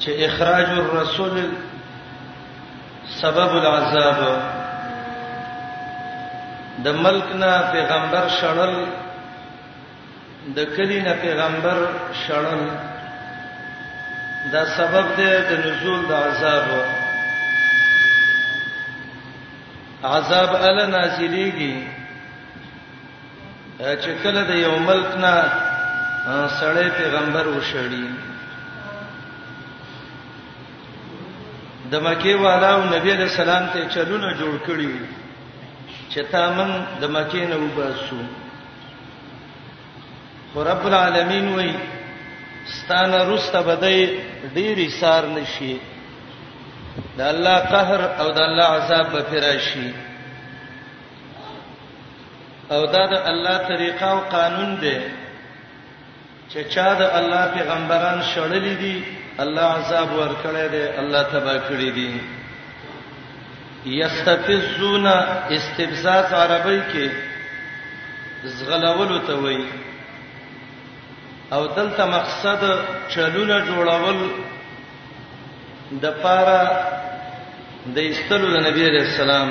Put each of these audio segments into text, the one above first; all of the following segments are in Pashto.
چې اخراج الرسول سبب العذاب د ملک نه پیغمبر شړل د کلی نه پیغمبر شړل دا سبب دی د نزول د عذاب عذاب ال نازلېږي چې کله د یو ملک نه سړی پیغمبر وشړي د مکه والا او نبی علیہ السلام ته چلونه جوړ کړی وو چې تا من د مکه نه وباسو خو رب العالمین وای ستانه رسته بدای ډیری سار نشي د الله قهر او د الله عذاب به فراشي او دا د الله طریقه او قانون دی چې چا د الله پیغمبران شړلې دي الله عذاب ورکړي دي الله تبا کړی دي یستفزون استفزاز عربی کې زغلول ته وایي او دلته مقصد چلونه جوړول د پاره د استلو د نبی عليه السلام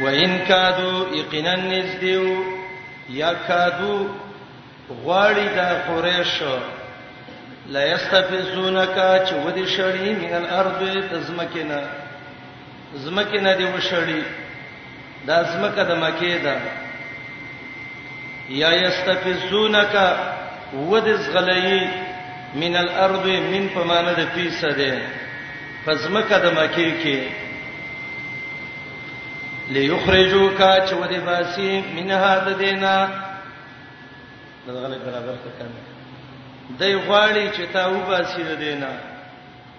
وان کادو یقینا نزدیو یا کادو غواړي د قریش لا یستفزونک چې ودی شړی من الارض تزمکنا زمکه نه دی وشړی دا زمکه د مکه ده یا یستفزونک ودز غلئی من الارض من پمانه د پیسه ده فزمکه د مکه کې ليخرجوک چې ودی باسی منها د دینا دغه برابر کړه دی غواړي چې تا وباسي د دینا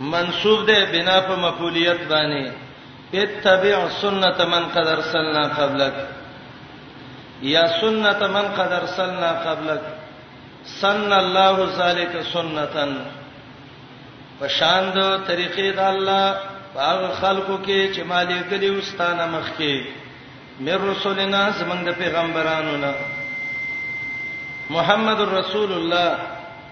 منصوب ده بنا په مفعولیت باندې اتبع سنت من قد ارسلنا قبلک یا سنت من قد ارسلنا قبلک سن الله ذالک سنتن پشاند طریقې د الله هغه خلکو کې چې مالې کلی واستانه مخ کې مې رسولنا زمنګ پیغمبرانو نه محمد رسول الله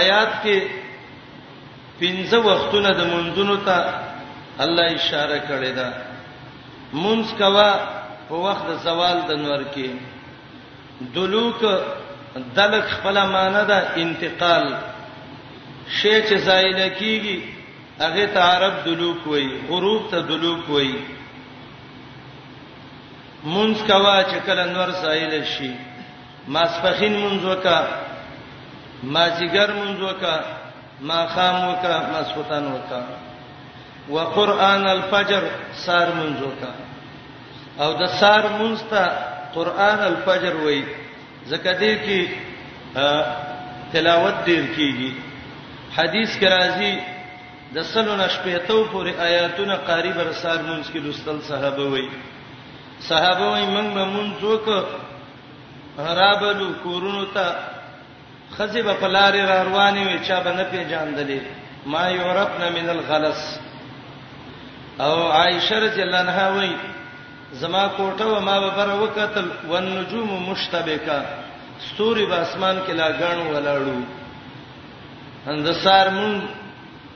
آیات کې پنځه وختونه د منځونو ته الله اشاره کړې ده منځ کوا په وخت د زوال د نور کې دلوک دلک خپل معنی ده انتقال شی چې زایل کیږي هغه ته عرب دلوک وای غروب ته دلوک وای منځ کوا چې کله نور زایل شي ماسپخین منځ وکا مازیګر منځ وکا ماخام وکا ماسوتان وکا وقران الفجر سار منځ وکا او د سار منځ ته قران الفجر وای زکه دې کې تلاوت ډیر کیږي حدیث کې راځي د سلو نشپېتو پورې آیاتونه قاری بر سار مونږ کې لوستل صحابه وای صحابه وای موږ به مونږ وکړو رابلو کورونو ته خزی په لار را روانې وي چا به نه پیژاندلې ما یورپنا من الغلس او عائشه رضی الله عنها وایي زما کوټه و ما به بر وکتل والنجوم مشتبکه ستوري په اسمان کې لا غاڼو ولاړو اند سار مون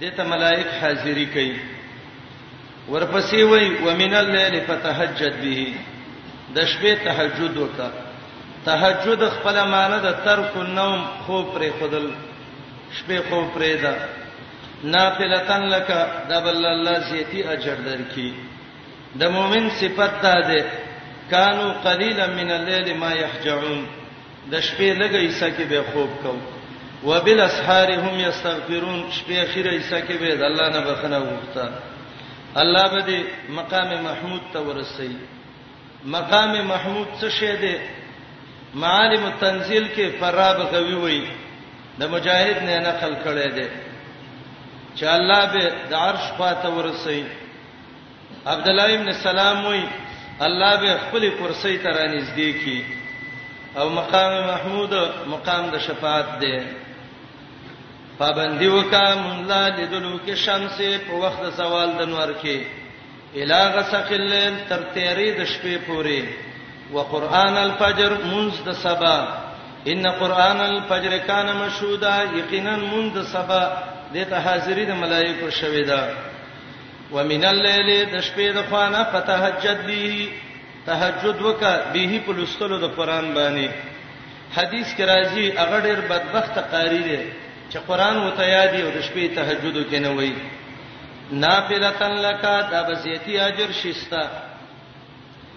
دته ملائک حاضری کوي ورپسې وای ومن الليل فتهجد به د شپې تهجد وکړه تهجد خپل معنی د ترک النوم خو پرې خدل شپې خو پرې ده نافلتن لك دبل الله زيتي اجر درکې د مؤمن صفت ده کانو قليلا من الليل ما يحجعون د شپې لږه حصہ کې به خوب کوو وبالاسحار هم یستغفرون شپې اخیره حصہ کې به د الله نه بخنه وغوښته الله به دې مقام محمود ته ورسي مقام محمود څه شه دې معالم التنزيل کې فراب غوي وي د مجاهد نه نقل کړي دي چې الله به د عرش خواته ورسي عبدالله ابن سلام وایي، الله به خپلې کرسۍ ته رانږدې کړي او مقام محمود مقام د شفاعت دی. پابندي وکړه مونږ لا لیدلو کې شمس په وخت د زوال د نور کې الا غسق الليل تر تیرې د شپې پورې وقران الفجر مونږ د سبا ان قران الفجر کان مشهودا یقینا مونږ د سبا د ته حاضری د ملائکه شوي ده ومن الليل د شپې د خوانه فتهجد به تهجد وکا به په لستلو د قران باندې حدیث کې راځي هغه ډېر بدبخت قاری دی چې قران وته یادي او د شپې تهجد کې نه وای نافلتن لک دا بزیتی اجر شستا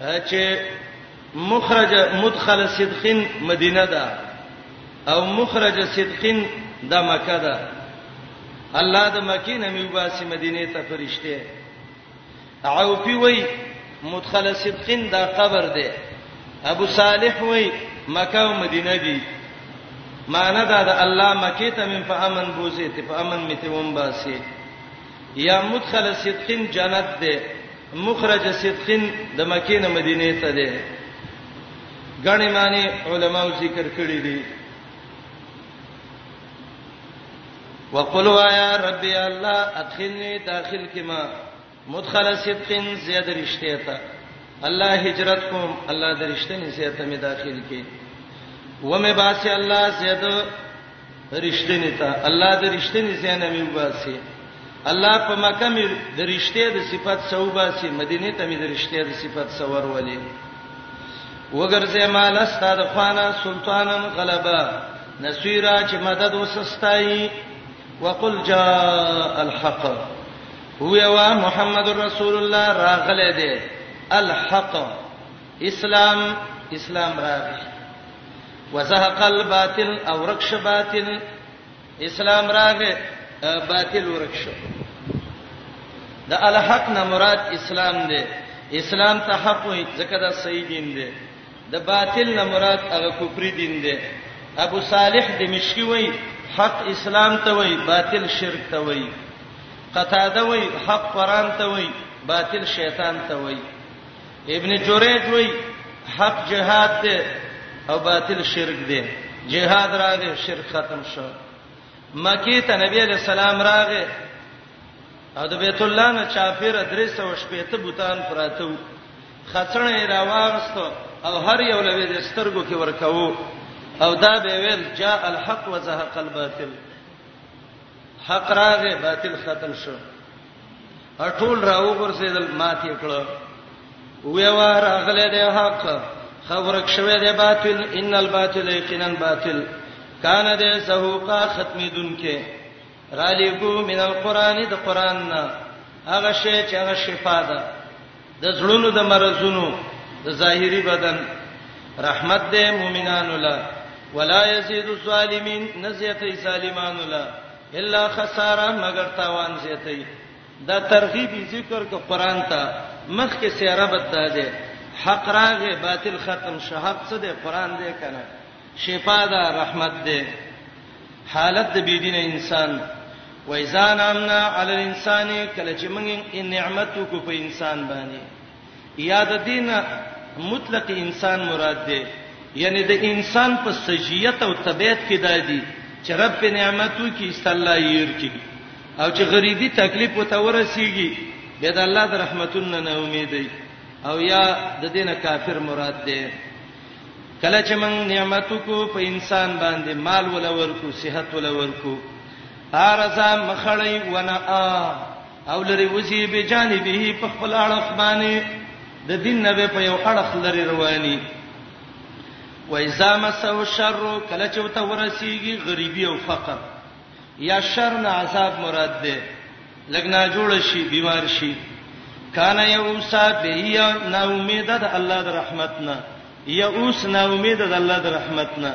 چې مخرج مدخل صدقین مدینه ده او مخرج صدقین د مکه ده الله د مکې نه میوباسي مدینه ته فرشته او پی وای مدخل صدقین دا قبر ده ابو صالح وای مکه او مدینه دي معنی دا د الله مکه ته من په امن بوزي ته په امن میته وم باسي یا مدخل صدقین جنت ده مخرج صدقین د مکې نه مدینه ته ده غنی معنی علماو ذکر کړی دي وقل وایا ربی الله ادخلنی داخل کما مدخل صدقین زیاد رشته ته الله هجرت کوم الله درشتنی سیته می داخل کی و می باسی الله زیاد رښتینی ته الله د رښتینی زینه مې وباسي الله په مکه مې د رښتیا د صفات سو وباسي مدینه ته مې د رښتیا د صفات سور ولې وګرځه مال استاد خوانا سلطانن غلبا نسیرا چې مدد وسستای وقل جاء الحق هو یا محمد رسول الله راغله دې الحق اسلام اسلام راغی وزهق الباطل او رکش باطل اسلام راغی باطل ورکش د الحق نه مراد اسلام دی اسلام ته حق وي ځکه دا صحیح دین دی د باطل نه مراد هغه کوپری دین دی ابو صالح د مشکی وای حق اسلام ته وای باطل شرک ته وای قتاده وای حق قران ته وای باطل شیطان ته وای ابن جریج وای حق جهاد دی او باطل شرک دی جهاد راغی شرک ختم شو مکی ته نبی علیہ السلام راغی او د بیت الله نه چافیره 300 شپېته بوتان پراته وو خڅړې راوغست او هر یو لوي د سترګو کې ورکاو او دا به ویل جاء الحق وزهق الباطل حق راغه باطل ختم شو ټول راوګرځیدل ماتې کړه وې واه راغله د حق خبرک شوه د باطل ان الباطل یقینا باطل کان د سهوقا ختمې دونکې را لګو من القران د قران نه هغه شی چې هغه شفا ده د زړونو د مرزونو د ظاهری بدن رحمت دې مؤمنانو لا ولا یزيد الظالمین نزیتې سالمانو لا الا خساره مگر تاوان زیتې دا ترغیب ذکر کو قران ته مخ کې سیاره بد ده حق راغه باطل ختم شهاب څه ده قران دې کنه شفا ده رحمت ده حالت د بيدينه انسان وایزا نامنا علی الانسان کله چې موږ نعمت کو په انسان باندې یاد دین مطلق انسان مراد ده یعنی د انسان په سجیت او طبیعت کې دادی چې رب په نعمتو کې استلا ییر کی او چې غریبی تکلیف وته ورسیږي به د الله د رحمتونو نه امید او یا د دینه کافر مراد ده کله چې موږ نعمت کو په انسان باندې مال ولا ورکو صحت ولا ورکو ارزا مخړی ونا او لري وزي به جانبه په خپل اړه باندې د دین نه په یو اړخ لري رواني و اذا مسو شر کله چې وته ورسیږي غریبي او فقر یا شر نه عذاب مراد ده لګ نا جوړ شي بیمار شي کان یوسا بیا نا امید ده الله د رحمت نه یوس نا امید ده الله د رحمت نه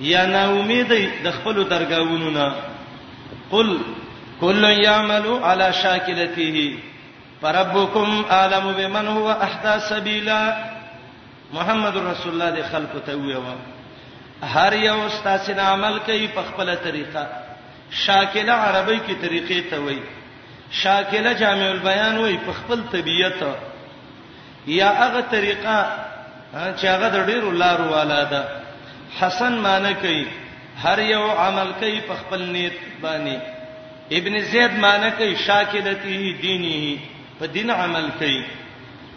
یا نا امید د خپل درگاونو نه قل کل یعمل علی شاکلته فربکم عالم بمن هو احدا سبیلا محمد رسول الله دې خلکو ته ویو هر یو ستاسو نه عمل کوي په خپل طریقه شاکله عربی کی طریقې ته وای شاکله جامع البیان وای په خپل طبیعت یا هغه طریقه چې هغه د ډیرو لارو والا ده حسن معنی کوي هر یو عمل کوي په خپل نیت باندې ابن زید معنی کوي شاکلته دینه په دین عمل کوي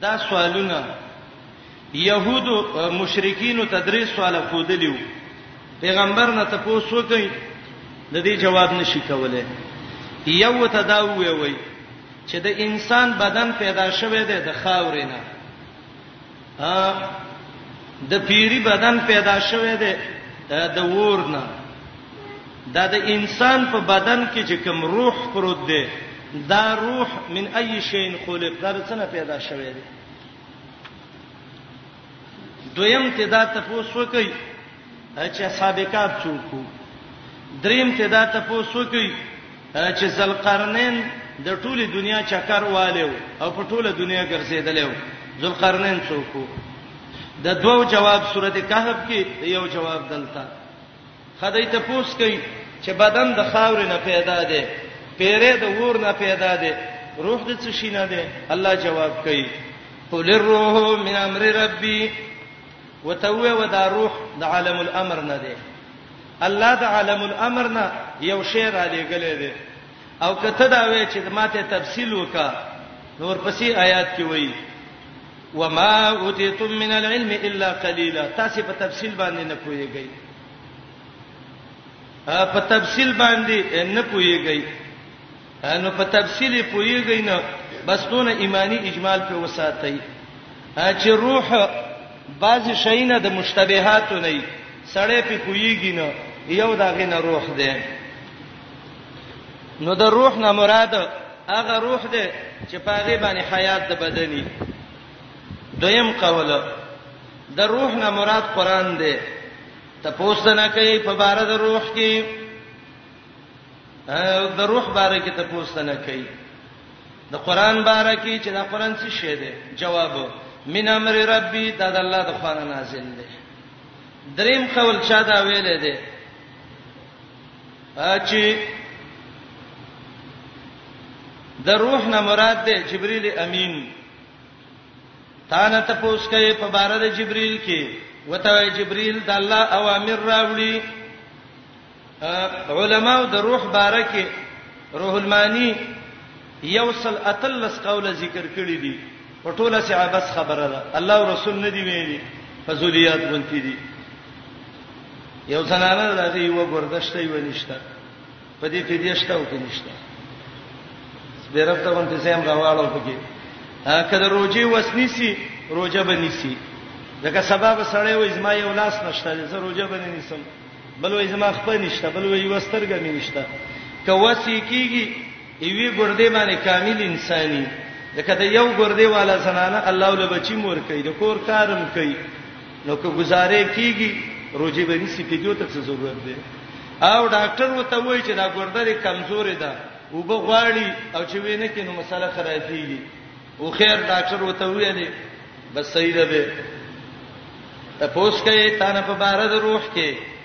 دا سوالونه يهودو مشرکینو ته درې سواله خودلیو پیغمبر نه تاسو وکړي د دې جواب نشي کولای یو ته دا وی وی چې د انسان بدن پیدا شوه دی د خاورې نه د پیری بدن پیدا شوه دی د ور نه دا د انسان په بدن کې چې کوم روح پروت دی دا روح من ای شین خلق دا څنګه پیدا شوی دی دویم ته دا تاسو کوي چې اصحاب کعب څوک دریم ته دا تاسو کوي چې ذلقرنین د ټوله دنیا چکر والو او په ټوله دنیا ګرځیدلو ذلقرنین څوک د دوو جواب سورته کهف کې یو جواب دلته خدای تپوس کوي چې بدن د خاور نه پیدا دی پیره د ور نه پیدا دی روح د څه شي نه دی الله جواب کوي قل الروح من امر ربي وتوه ودا روح د عالم الامر نه دی الله د عالم الامر نه یو شی را لېګلې دی او کته دا وې چې ماته تفصیل وکا نور پسې آیات کې وایي وما اوتیتم من العلم الا قليلا تاسو په تفصیل باندې نه پوهیږئ په تفصیل باندې نه پوهیږئ نو په تفصیل پوهیږئ نه بس دونه ایمانی اجمال په وساتئ چې روح بعض شینه د مشتبهات نه سړې په پوهیږي نه یو داغه نه روح ده نو د روح نه مراد هغه روح ده چې په هغه باندې حیات د بدني دویم قول د روح نه مراد قران ده ته پوښتنه کوي په بار د روح کې د روح باره کې ته پوښتنه کوي د قران باره کې چې دا قران څه شی دی جواب من امر ربي دا د الله د خوانه نازل دی دریم قول چا دا ویلې دی چې د روح نه مراد ده جبريل امين تا نه تاسو کوي په بار د جبريل کې وته جبريل د الله اوامر راوړي علماء د روح باره کې روح المانی یو سل اتلس قوله ذکر کړی دی په ټوله سي عبس خبره ده الله او رسول نه دی ویلي فزولیات غونتی دي یو زنانه ده هغه یو ګردشته یو نشته په دې کې دې شته او کې نشته بیرته باندې زم راواله پکې کله روزي وسنی سي روزه بنی سي لکه سبب سړی وې زما یو لاس نشته زه روزه بنی نسم بل وې زما خپل نشته بل وې وسترګه مې نشته که وسی کیږي یوې ګردې باندې کامل انساني لکه د یو ګردې والا زنانه الله ول بچی مور کوي د کور کارم کوي نو که گزارې کیږي روزي به نسی پیډیو ته څه ضرورت دی او ډاکټر وته وایي چې دا ګرده لري کمزورې ده او به غواړي او چې وینه کې نو مسله خرابېږي او خیر ډاکټر وته ویلې بس صحیح ده به تاسو کوي تانه په بار د روح کې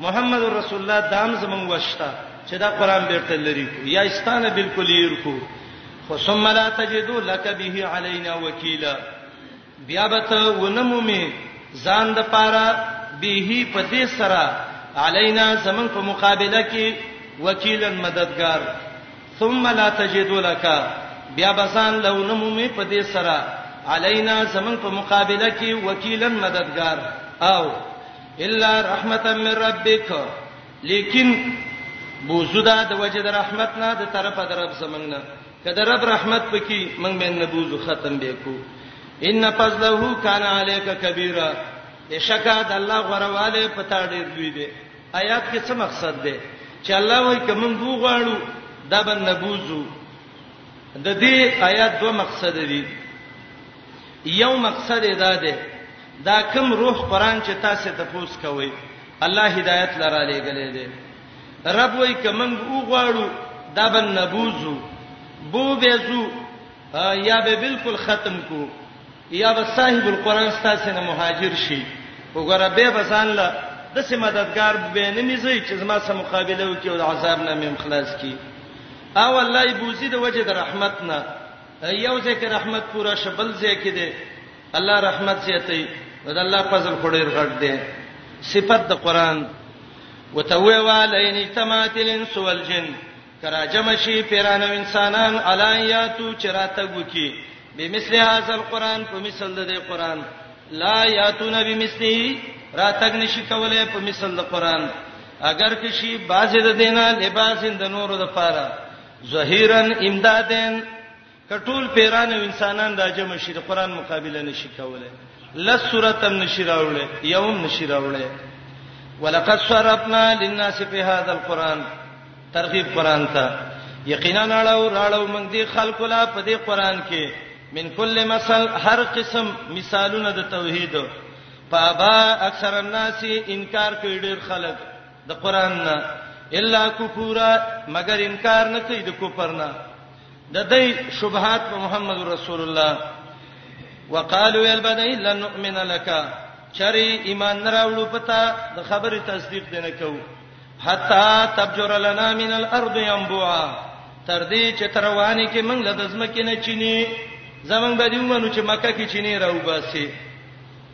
محمد رسول الله دام زمون وشته چې دا قران بیرته لري کو یا استانه بالکل ير کو خو ثم لا تجدو لك به علينا وکیلا بیا به ته ونمومي ځان د پاره به په دې سره علينا زمون په مقابله کې وکیلا مددگار ثم لا تجدو لك بیا به ځان لو نمومي په دې سره علينا زمون په مقابله کې وکیلا مددگار او الا رحمتا من ربک لیکن بوزدا د وجه د رحمت نه د طرفه د رب زمنګ نه کله رب رحمت پکې موږ به نه بوزو ختم به کو ان فضله کان علیک کبیره بشکا د الله غرواله پتا ډیر دوی دی آیات کې څه مقصد دی چې الله وایي کوم بو غواړو دا به نه بوزو د دې آیات دوه مقصد دي یو مقصد یې دا دی، دا کوم روح قرآن چې تاسې تپوس کوئ، الله هدایت له رالېږلی دی. رب وایي، که موږ وغواړو، دا به نبوځو، بوبه ځو، یا به بالکل ختم کړو، یا به صاحب القرآن ستاسې نه مهاجر شي، وګوره بیا به ځان له داسې مددګار به نه میځي چې زما سره مقابله وکړي او د عذاب نه مې هم خلاص کړي. او الله یې بوځي د وجې د رحمت نه. یو ځای کې رحمت پورا شبل ځای کې دی الله رحمت زیاتوي نو د الله فضل خو ډیر غټ دی صفت د قران وتوي والین اجتماعت الانس والجن کرا جمع شي پیران او انسانان علایاتو چراته وکي بمثل هذا القران په مثل د دې قران لا یاتون بمثله راتګ نشي کولای په مثل د قران اگر کشي باز د دینه لباس د نورو د پاره ظهیرا امدادن کټول پیران او انسانان د جمع شي د قران مقابله نشي کوله لس سورته نشي راوړل یوم نشي راوړل ولقد صرفنا للناس في هذا القران ترغیب قران ته یقینا اړو راړو موږ دي خلق لا په دې قران کې من کل مثل هر قسم مثالونه د توحید فابا اکثر الناس انکار کوي ډیر خلک د قران نه الا کفورا مگر انکار نه کوي د کفر نه د دې شبهات په محمد رسول الله وقالوا البدای لن نؤمن لك چری ایمان نه راوړو پتا د خبره تصدیق دینه کو حتا تبجر لنا من الارض ينبوعا تر دې چې تروانی کې موږ له دزمکې نه چینی زمنګ به دیومنو چې مکه کې چینی راو باسي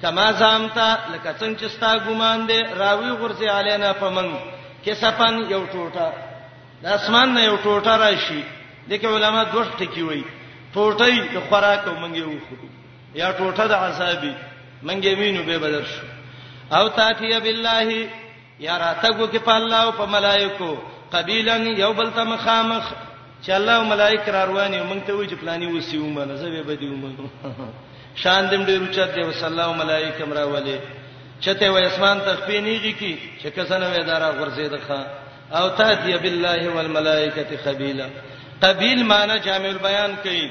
کما زامتا لکه څنګه چې ستا ګمان دی راوی غرزه علینا پمن کې سپن یو ټوټه د اسمان نه یو ټوټه راشي دغه علما دوه ټکی وای ټوټي د خوراک منګي وخورو یا ټوټه د عذابي منګي وینو به بدر شو او تاتیه بالله یا راتګ وکړي په الله او په ملائکو قبیلا یو بل ته مخامخ چې الله او ملائک را روان یو مونږ ته وی چې پلاني وسی ومنه زه به بدی ومنو شان دې ډېر اوچت دی وصلی الله ملائک امر ولې چته و اسمان ته پینیږي کی چې کسانه وې دارا غرزید ښا او تاتیه بالله والملائکه قبیلا قبیل معنی جامع البیان کوي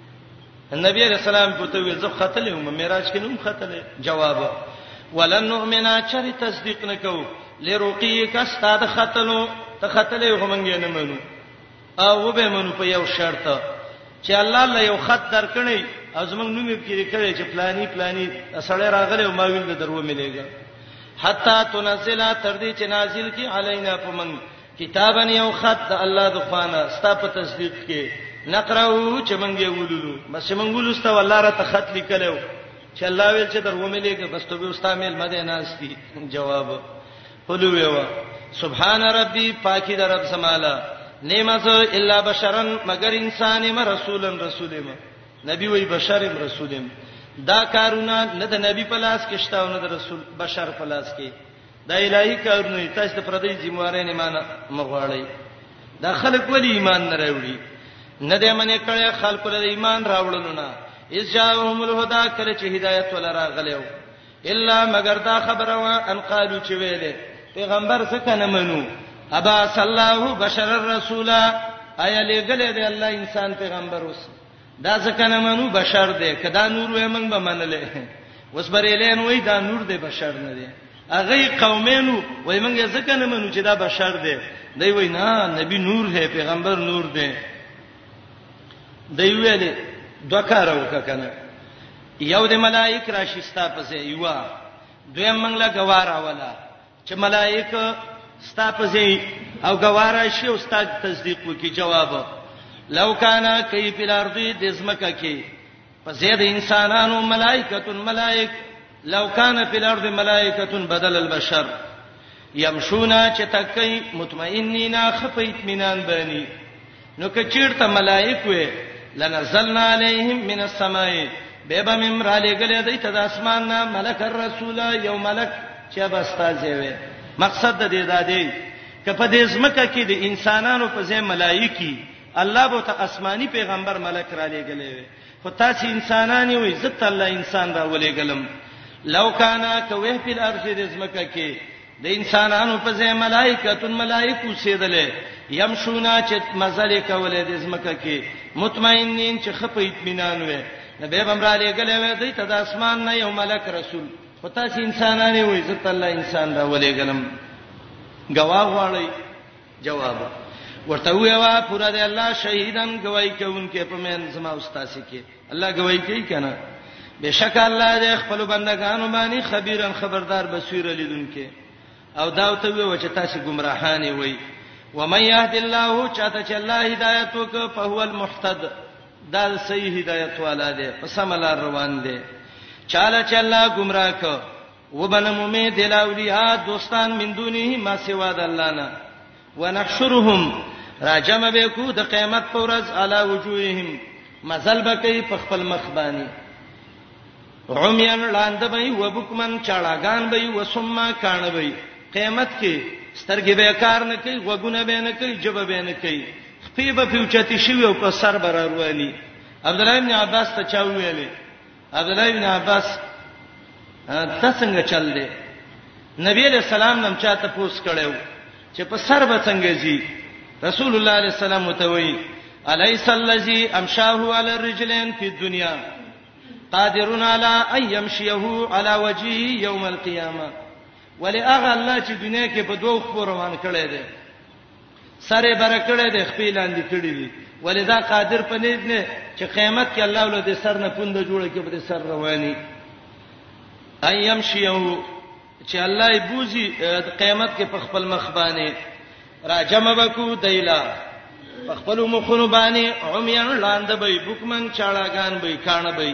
نبی رسول الله په توې زه خطلې هم معراج کې نوم خطلې جواب ولن نؤمنا چر تصدیق نکو لرقیک استاد خطلو ته خطلې همنګې نه منو او به منو په یو شرط چې الله له یو خط درکړي او زمنګ نوم یې کړی کړي چې پلاني پلاني سړی راغلی او ما ویل درو مليګا حتا تنزل تر دې چې نازل کی علینا پمن کتابا یو خط د الله د خوانه ستا په تصدیق کې نقراو چې مونږ یې ولولو بس چې مونږ ولسته والله را ته خط لیکلو چې الله ویل چې درو مې لګه بس ته به استا مل مده ناشتي جواب قلو ویوا سبحان ربي پاکي در رب سمالا نعمت الا بشرن مگر انسان ما رسولن رسول ما نبی وی بشر رسول دا کارونه نه د نبی په لاس کې شته او نه د رسول بشر په لاس کې دا الهي کارونه دي تاسو ته پردي ذمہواري نه مان مغواړي دا خلک ولی ایمان نه راوړي نه دې منې کړه خلک له ایمان راوړلو نه اجاهم الهدى کله چې هدایت ولا راغلو الا مگر دا خبره وا ان قالو چې ویلې پیغمبر څه کنه منو ابا صلی الله بشر الرسول ایا لګلې دې الله انسان پیغمبر اوس دا ځکه نه منو بشر دی کدا نور وې موږ به منلې اوس بریلین وای دا نور دی بشر نه دی هغه قومینو وای موږ ځکه نه منو چې دا بشر دی دی وای نه نبی نور دی پیغمبر نور دی دی ویل دوه کار وککنه یو د ملائک راشي ستا پسې یو دوی موږ لا گوارا ولا چې ملائکه ستا په ځای او ګواره شي او ستا تصدیق وکي جواب لو کانا کای په الارض د زمکه کې په زید انسانانو ملائکه ملائک لو کان فی الارض ملائکه بدل البشر یمشونا چې تکای مطمئنینا خفیت مینان بانی نو که چیرته ملائک وې لنزلنا علیهم من السماء به به مم را لګلې دای ته د اسمان نه ملک الرسول یو ملک چې به استاذې وې مقصد د دې دا دی کپه دې زمکه کې د انسانانو په ځای ملایکی الله به ته آسماني پیغمبر ملک را لېګلې وي خو تاسو انسانانی وي زت الله انسان را ولېګلم لو کانا کوه په الارض د زمکه کې د انسانانو په ځای ملائکتون ملائکو سیدلې یمشونا چې مزل کولې د زمکه کې مطمئنین چې خپه اطمینان وې نبی بمرا لګلې وې د ته د اسمان نه یو ملک رسول خو تاسو انسانانه وې عزت الله انسان را ولې ګلم گواه واړی جواب ورته وې وا پورا د الله شهیدان گواہی کوونکې په من زما استاد کې الله گواہی کوي کنه بشک الله دې خپل بندگانو باندې خبيرن خبردار بصیر لیدونکې او دا ته وی چې تاسو گمراهان وي و من يهد الله چاته چې الله هدایت وک په هو المحتد دا صحیح هدایت والا دی په سم لار روان دی چاله چې الله گمراه ک وبنم امید الاولیاء دوستان من دونه ما سوا د الله نه ونحشرهم راجم به کو د قیامت پر ورځ علا وجوههم مزل بکې په خپل مخ باندې عميان لاند به و بوکمن چاړاګان به و سما کان به قیامت کې سترګې به کار نه کوي غوګونه به نه کوي جبه به نه کوي خپې به پیوچتی شي او په سر بر رواني عبد الله بن عباس ته چا ویلې عبد الله ابن عباس دا څنګه چل دی نبی علیہ السلام نن چاته پوس کړو چې په سر به څنګه زی رسول الله علیه السلام متوي الیس الذی امشاه علی الرجلین فی الدنیا قادرون علی ان یمشیه علی وجهه یوم القیامه ولی اغه الله چې دنیا کې په دوه خو روان کړي دي سر یې بره کړی دی، خپې یې لاندې کړې دي، ولې دا قادر په نیت نه چې قیامت کې الله له دې سر نه پونده جوړه کړي، په دې سر رواني ان يمشي چې الله یې بوزي قیامت کې په خپل مخ باندې راجم بکو دیلا په خپل مخونو باندې عميان لاند به بوکمن چاړهګان به کانه به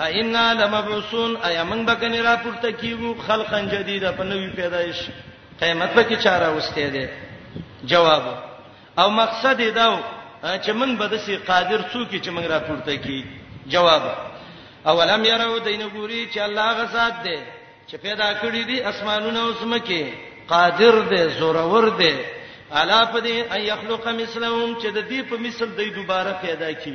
ائنا لمبعوثون ایا موږ به کني را پورته کیږو خلقا جدیدا په نوې پیدایش قیامت به کې چاره وسته دي جواب او مقصد دا و چې موږ به د سي قادر څوک چې موږ را پورته کی جواب اولم يروا دین ګوري چې الله غزاد دی چې پیدا کړی دي اسمانونه او سمکه قادر دی زورور دی الا پدې ان يخلق مثلهم چې د دې په مثل دی دوباره پیدا کی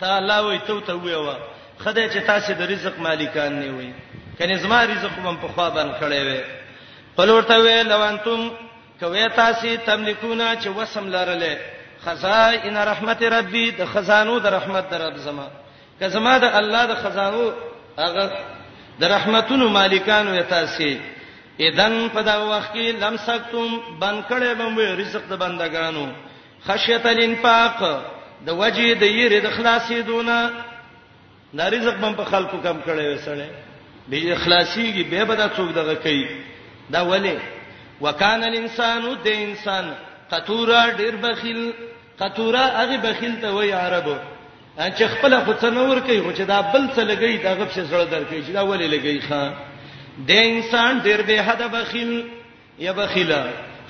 ته الله وي تو ته وي وا خدای چې تاسو د رزق مالکان نه وي کني زما رزق هم په خوا باندې کړی وي پلورته وي لوانتم کوي تاسو تملکونه چې وسم لرلې خزائن رحمت ربي د خزانو د رحمت در رب زما که زما د الله د خزانو هغه د رحمتونو مالکانو یا تاسو اذن په دا وخت کې لمسکتم بن کړه بم رزق د بندگانو خشیت الانفاق د وجه د یری د خلاصې دونه د رزق بم په خلکو کم کړي وسړي به اخلاصيږي به به دا څوک دغه کوي دا ولی وکانه الانسان د انسان قطورا ډیر بخیل قطورا هغه بخیل ته وای عربو چې خپل خو څه نور کوي خو چې دا بل څه لګي دا غب څه سره درکې چې دا ولی لګي ښا د انسان ډیر به حد بخیل یا بخیلا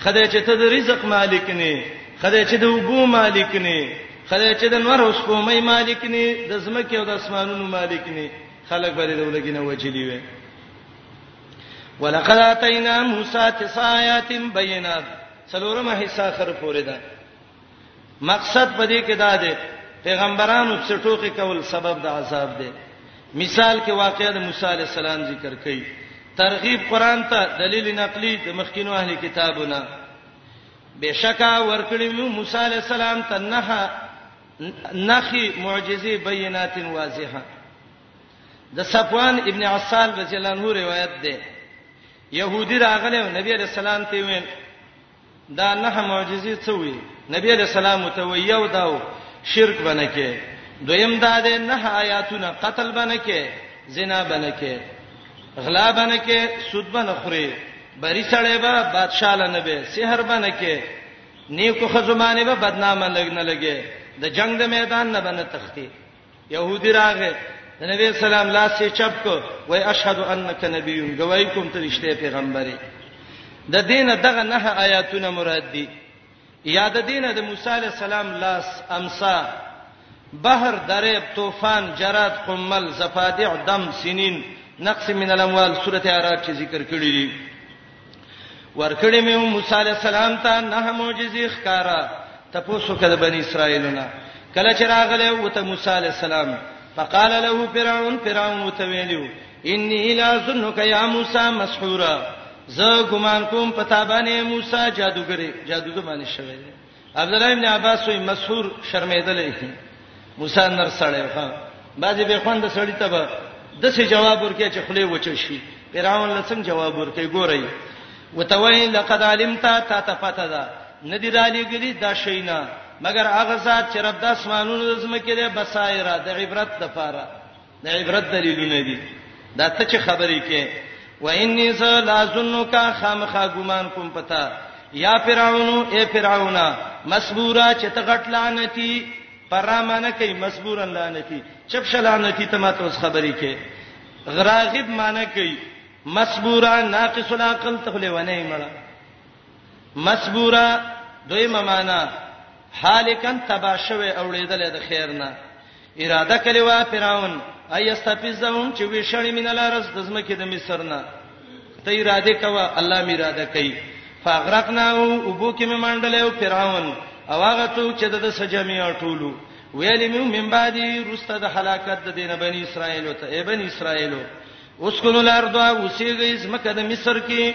خدای چې ته د رزق مالک نه خدای چې د وبو مالک نه خدای چې د نور اوس په مې مالک نه د زمکه او د اسمانونو مالک نه خلک به د ولګینه وچلی وي ولقد اتینا موسی تسع آیات بینات څلورمه حصہ خر پورې ده مقصد په دې کې دا دی پیغمبرانو څخه ټوکی کول سبب د عذاب دی مثال کې واقعې د موسی علی السلام ذکر کړي ترغیب قران ته دلیل نقلی د مخکینو اهل کتابونه بشکا ورکړی موسی علی السلام ته نه نخي معجزه بینات واضحه د صفوان ابن عسال رضی الله عنه روایت ده يهودي راغله نبی رسول الله ته ویل دا نه معجزې څه وي نبی علیہ السلام ته وی یو داو شرک بنکه دویم دا ده نه آیاتونه قتل بنکه زنا بنکه غلا بنکه سود بنخوري بری سړی به بادشاہ لنه به سحر بنکه نیکو خزمانه به بدنامه لګنه لګي د جنگ د میدان نه بنه تختی يهودي راغې د نبی سلام لاس یې چپ کو وای اشهد انک نبی گواہی کوم ته رښتې پیغمبري د دین دغه نه آیاتونه مراد دي یا د دین د موسی علی السلام لاس امسا بحر دریب طوفان جراد قمل زفادع دم سنین نقص من الاموال سوره اعراف چې ذکر کړی دي ورکړې مې موسی علی السلام ته نه معجزې ښکارا تاسو کده بنی اسرائیلونه کله چې راغله وته موسی علی السلام فقال له فرعون فرعون وتویلو انی لا ظنک یا موسی مسحورا زه ګمان کوم پتا باندې موسی جادوګری جادوګر باندې شوی دی عبد الله ابن عباس وی مسحور شرمېدل هي موسی نر سړی ښا بعضی به خوند سړی ته به د څه جواب ورکړي چې خله وچ شي پیراون لسنګ جواب ورکړي ګورئ وتوی لقد علمت تا تفته دا ندی را لګلی دا شینا مگر هغه ذات چې رب د اسمانونو د زمکه ده بصایره د عبرت د پاره د عبرت دلیلونه دي دا ته چې خبرې کې و انی ز لا ظنک خامخا ګمان کوم پتا یا فرعون اے فرعون مسبورا چې ته غټ لعنتی پرامانه کوي مسبورا لعنتی چپ شلعنتی ته ماته اوس خبرې کې غراغب معنی کوي مسبورا ناقص العقل ته لونه مړه مسبورا، دویمه معنی، هالکا تباه شوی اوړیدلی د خیر نه، اراده کړې وه فرعون ان یستفزهم چې وې شړي من الارض د ځمکې د مصر نه ته اراده کوه الله می اراده کوي فاغرقنا او بو کې مې منډلې او فرعون او هغه څوک چې د سجمی ټولو ویلې مې من بعد رسته د هلاکت د دین بنی اسرائیل ته ای بنی اسرائیل اسكنوا الارض وسیږئ زمکه د مصر کې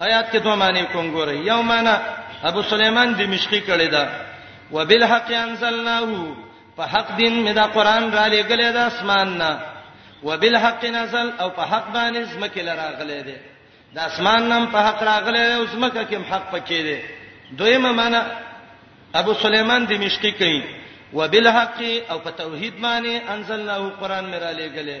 آیات کې دوه معنی کوم ګورئ یو معنی ابو سليمان دمشقي کړی دا وبالحق انزلناه په حق دین مې دا قران را لېګلې دا اسمان نه وبالحق نزل او په حق باندې زمکه لراغلې ده د اسمان نام په حق راغله او زمکه کې حق پکې دی دویمه معنا ابو سليمان دمشقي کوي وبالحق او په توحید باندې انزلناه قران میرا لېګلې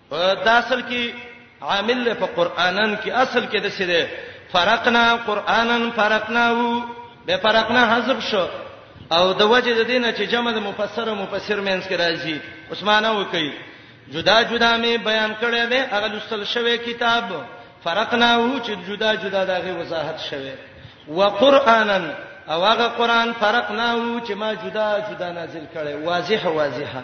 دا اصل کې عامل له قرانن کې اصل کې د څه ده فرقنا قرانن فرقناو به فرقنا حذف شو او د وجه د دینه چې جمع د مفسر او مفسر مینس کې راځي عثمانه وکي جدا جدا می بیان کړي به هغه لسل شوی کتاب فرقنا وو چې جدا جدا دغه وضاحت شوی وقرانا او هغه قران فرقنا وو چې ما جدا جدا نازل کړي واضح واضحه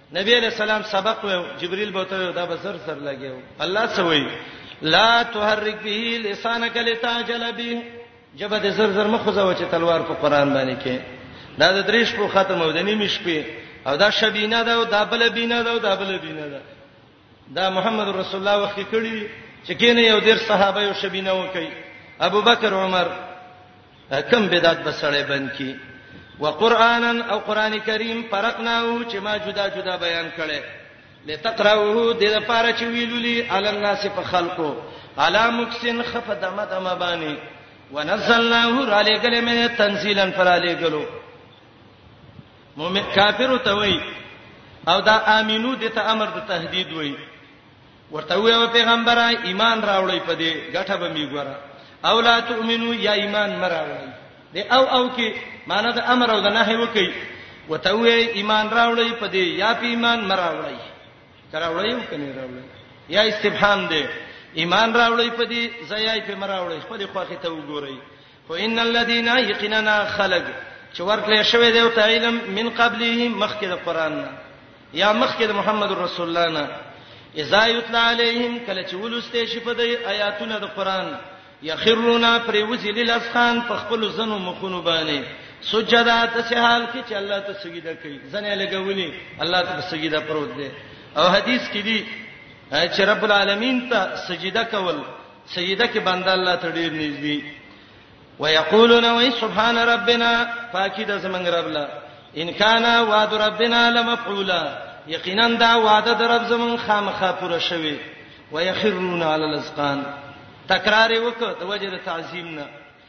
نبی علیہ السلام سبق ویو جبرئیل بوته ویو دا بسر سر لګیو الله سوي لا تحرک به لسانک لتاجل به جبه د زر زر مخزه و چې تلوار په قران باندې کې دا د دریش په ختم او د نیمه شپې او دا شبینه دا او دا بل بینه دا او دا بل بینه دا دا محمد رسول الله وخت کې کړی چې کینه یو ډیر صحابه یو شبینه وکي ابو بکر عمر کم بدعت بسړې بند کی وقرانا او قران کریم فرقناه چې ما جدا جدا بیان کړي لتقراوه د لپاره چې ویلولي علی الناس په خلقو علی مکسن خف دمه دمه باندې ونزلناه را لګلې مې تنزیلا پر لګلو مؤمن کافر ته وای او دا امینو د ته امر د تهدید وای ورته وای او پیغمبره ایمان راوړی په دې غټه به می ګوره او لا تؤمنو یا ایمان مراوړی د او او کې معنی د امر او د نهي وکي وته وای ایمان راوړی په دې یا په ایمان مراوړی راوړی او کني راوړی یا استفهام دی ایمان راوړی په دې زیای په مراوړی خپل خواخه ته وګورئ خو ان الذين يقيننا خلق چې ورکړې شوی دی او ته علم من قبله مخکې د قران نه یا مخکې د محمد رسول الله نه اذا یتلا علیهم کله چې ولسته شي په دې آیاتونه د قران یخرونا پریوزی للاسخان په خپل زنو مخونو باندې سجدا ته سهال کې چې الله ته سجده کوي زنه لګولي الله ته سجده پروت دی او حدیث کې دی چې رب العالمین ته سجده کول سجده کې بنده الله ته ډیر نږدې ويقولون وي سبحان ربنا پاکي د زمنګ رب لا ان کان وعد ربنا لمفعولا یقینا دا وعده د رب زمون خامخا پوره شوی ويخرون على الاسقان تکرار وکړه د وجه تعظیم نه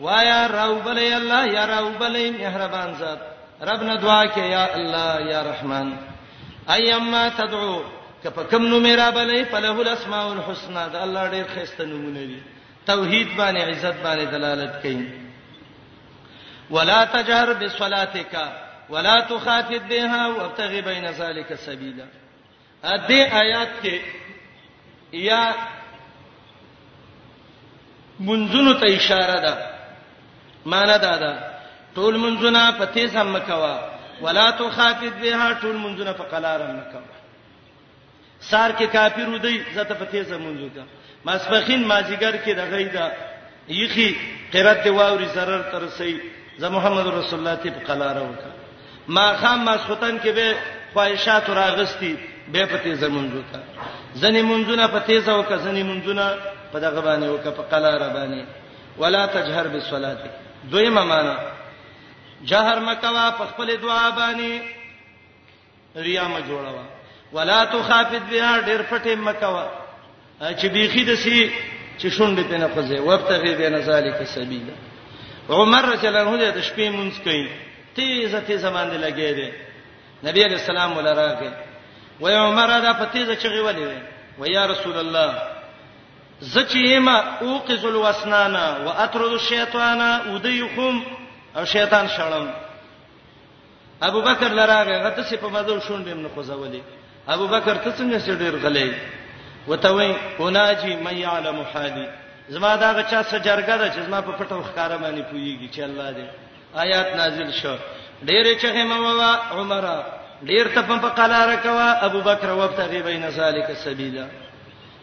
وایا راوبلې الله یا راوبلې مهربان ذات رب نه دعا کې یا الله یا رحمان ايما تدعو کپه کم نو میرا بلې فله الاسماء الحسنا دا الله ډېر خسته نمونه دي توحید باندې عزت باندې دلالت کوي ولا تجهر بصلاتک ولا تخافت بها وابتغ بين ذلك سبيلا ا دې آیات کې یا منځونو ته اشاره ده معنا دا ده ټول منځونه په تیز هم مکوا ولا تو خافت بها ټول منځونه په قلار هم مکوا سار کې کافر ودی زته په تیز منځو کا ماسپخین مازیګر کې د غیدا یخي قرات واوري zarar تر سي ز محمد رسول الله ته په قلاره وکړه ما خام ماسختن کې به خواهشات راغستی به په تیزه مونږ وکړه ځنې مونږونه په تیزه وکړه ځنې مونږونه په دغه باندې وکړه په قلاره باندې ولا تجهر بالصلاه دویمه معنا جهر مکوا په خپل دعا باندې ریا ما جوړوا ولا تخافت بها ډېر پټه مکوا چې بیخی د سی چې شونډې په نه خوځي وبتغي بین ذالک سبیلا عمر رضی الله عنه د شپې مونږ کوي تیزه تیزه باندې لګی دی نبی علیہ السلام ولراغه وای عمر دا په تیزه چغي ولې وای و یا رسول الله زچیما اوقذ الوسنان واترد الشیطان ودیخم او شیطان شړم ابو بکر لراغه غته سي په مزو شونډې نه خوځولې ابو بکر ته څنګه سي ډیر غلې وته وای اوناجی مې يعلم حالي زما دا غچا سجرګه ده چې زما په پټو ښکارا باندې پويږي چې الله دې آیات نازل شو ډېرې چغې موا عمره ډېر ته په قلار کوا ابو بکر وبتغي بین ذالک سبیلا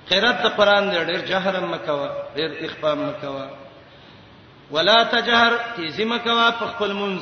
قرات د قران دې ډېر جهر مکوا ډېر اخفام مکوا ولا تجهر تیزی مکوا په خپل منځ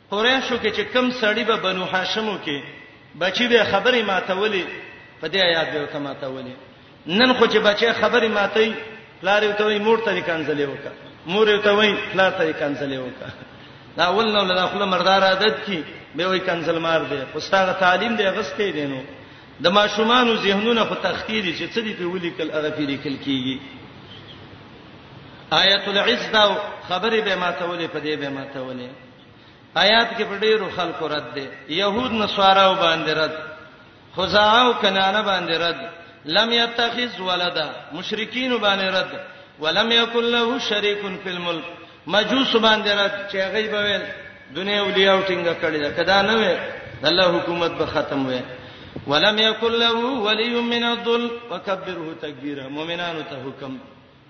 قریشو کې چې کم سړی به بنو هاشمو کې بچی به خبرې ماتولې په دې آیات به ته ماتولې نن خو چې بچی خبرې ماتې پلار یو ته وي مور ته کنځلې وکړه مور یو ته وي پلار ته کنځلې وکړه دا اول نو له خپل مردار عادت کی به وي کنځل مار دی خو ستاره تعلیم دی غستې دی نو د ماشومانو ذهنونه خو تخکیری چې څه دی په ولي کل هغه پیری کل کیږي آیت العز دا خبرې به ماتولې په دې به ماتولې آیات کې په ډیرو خلکو رد دي يهود نصارا او باندې رد خزاعه او کنانه باندې رد لم يتخذ ولدا مشرکین باندې رد ولم يكن له شريك في الملك مجوس باندې رد چې غیب ویل دنیا اولیاء ټینګه کړی دا کدا نه وي الله حکومت به ختم وي ولم يكن له ولي من الذل وكبره تكبيرا مؤمنانو ته حکم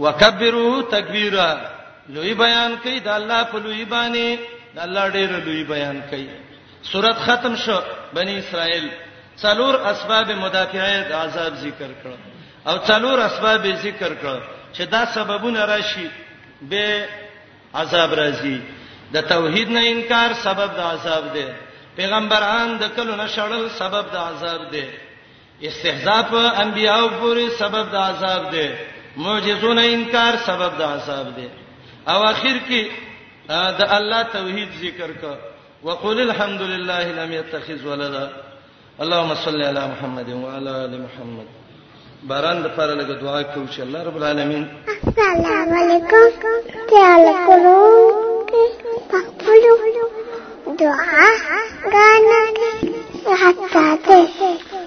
وکبرو تکبیرا لوی بیان کوي د الله په لوی باندې د الله ډېر لوی بیان کوي سورۃ ختم شو بنی اسرائیل څلور اسباب مدافعه د عذاب ذکر کړ او څلور اسباب ذکر کړ چې دا سببونه راشي به عذاب راځي د توحید نه انکار سبب د عذاب دی پیغمبران د کلو نه شړل سبب د عذاب دی استهزاء په انبیاو پورې سبب د عذاب دی معجزو نه انکار سبب د عذاب دی او اخر کې د الله توحید ذکر کا وقول الحمد لله لم يتخذ ولدا اللهم صل على محمد وعلى ال محمد باران د پاره لګ دعا کوو چې الله رب العالمین السلام علیکم تعال کولو پخپلو دعا غانا حتا ته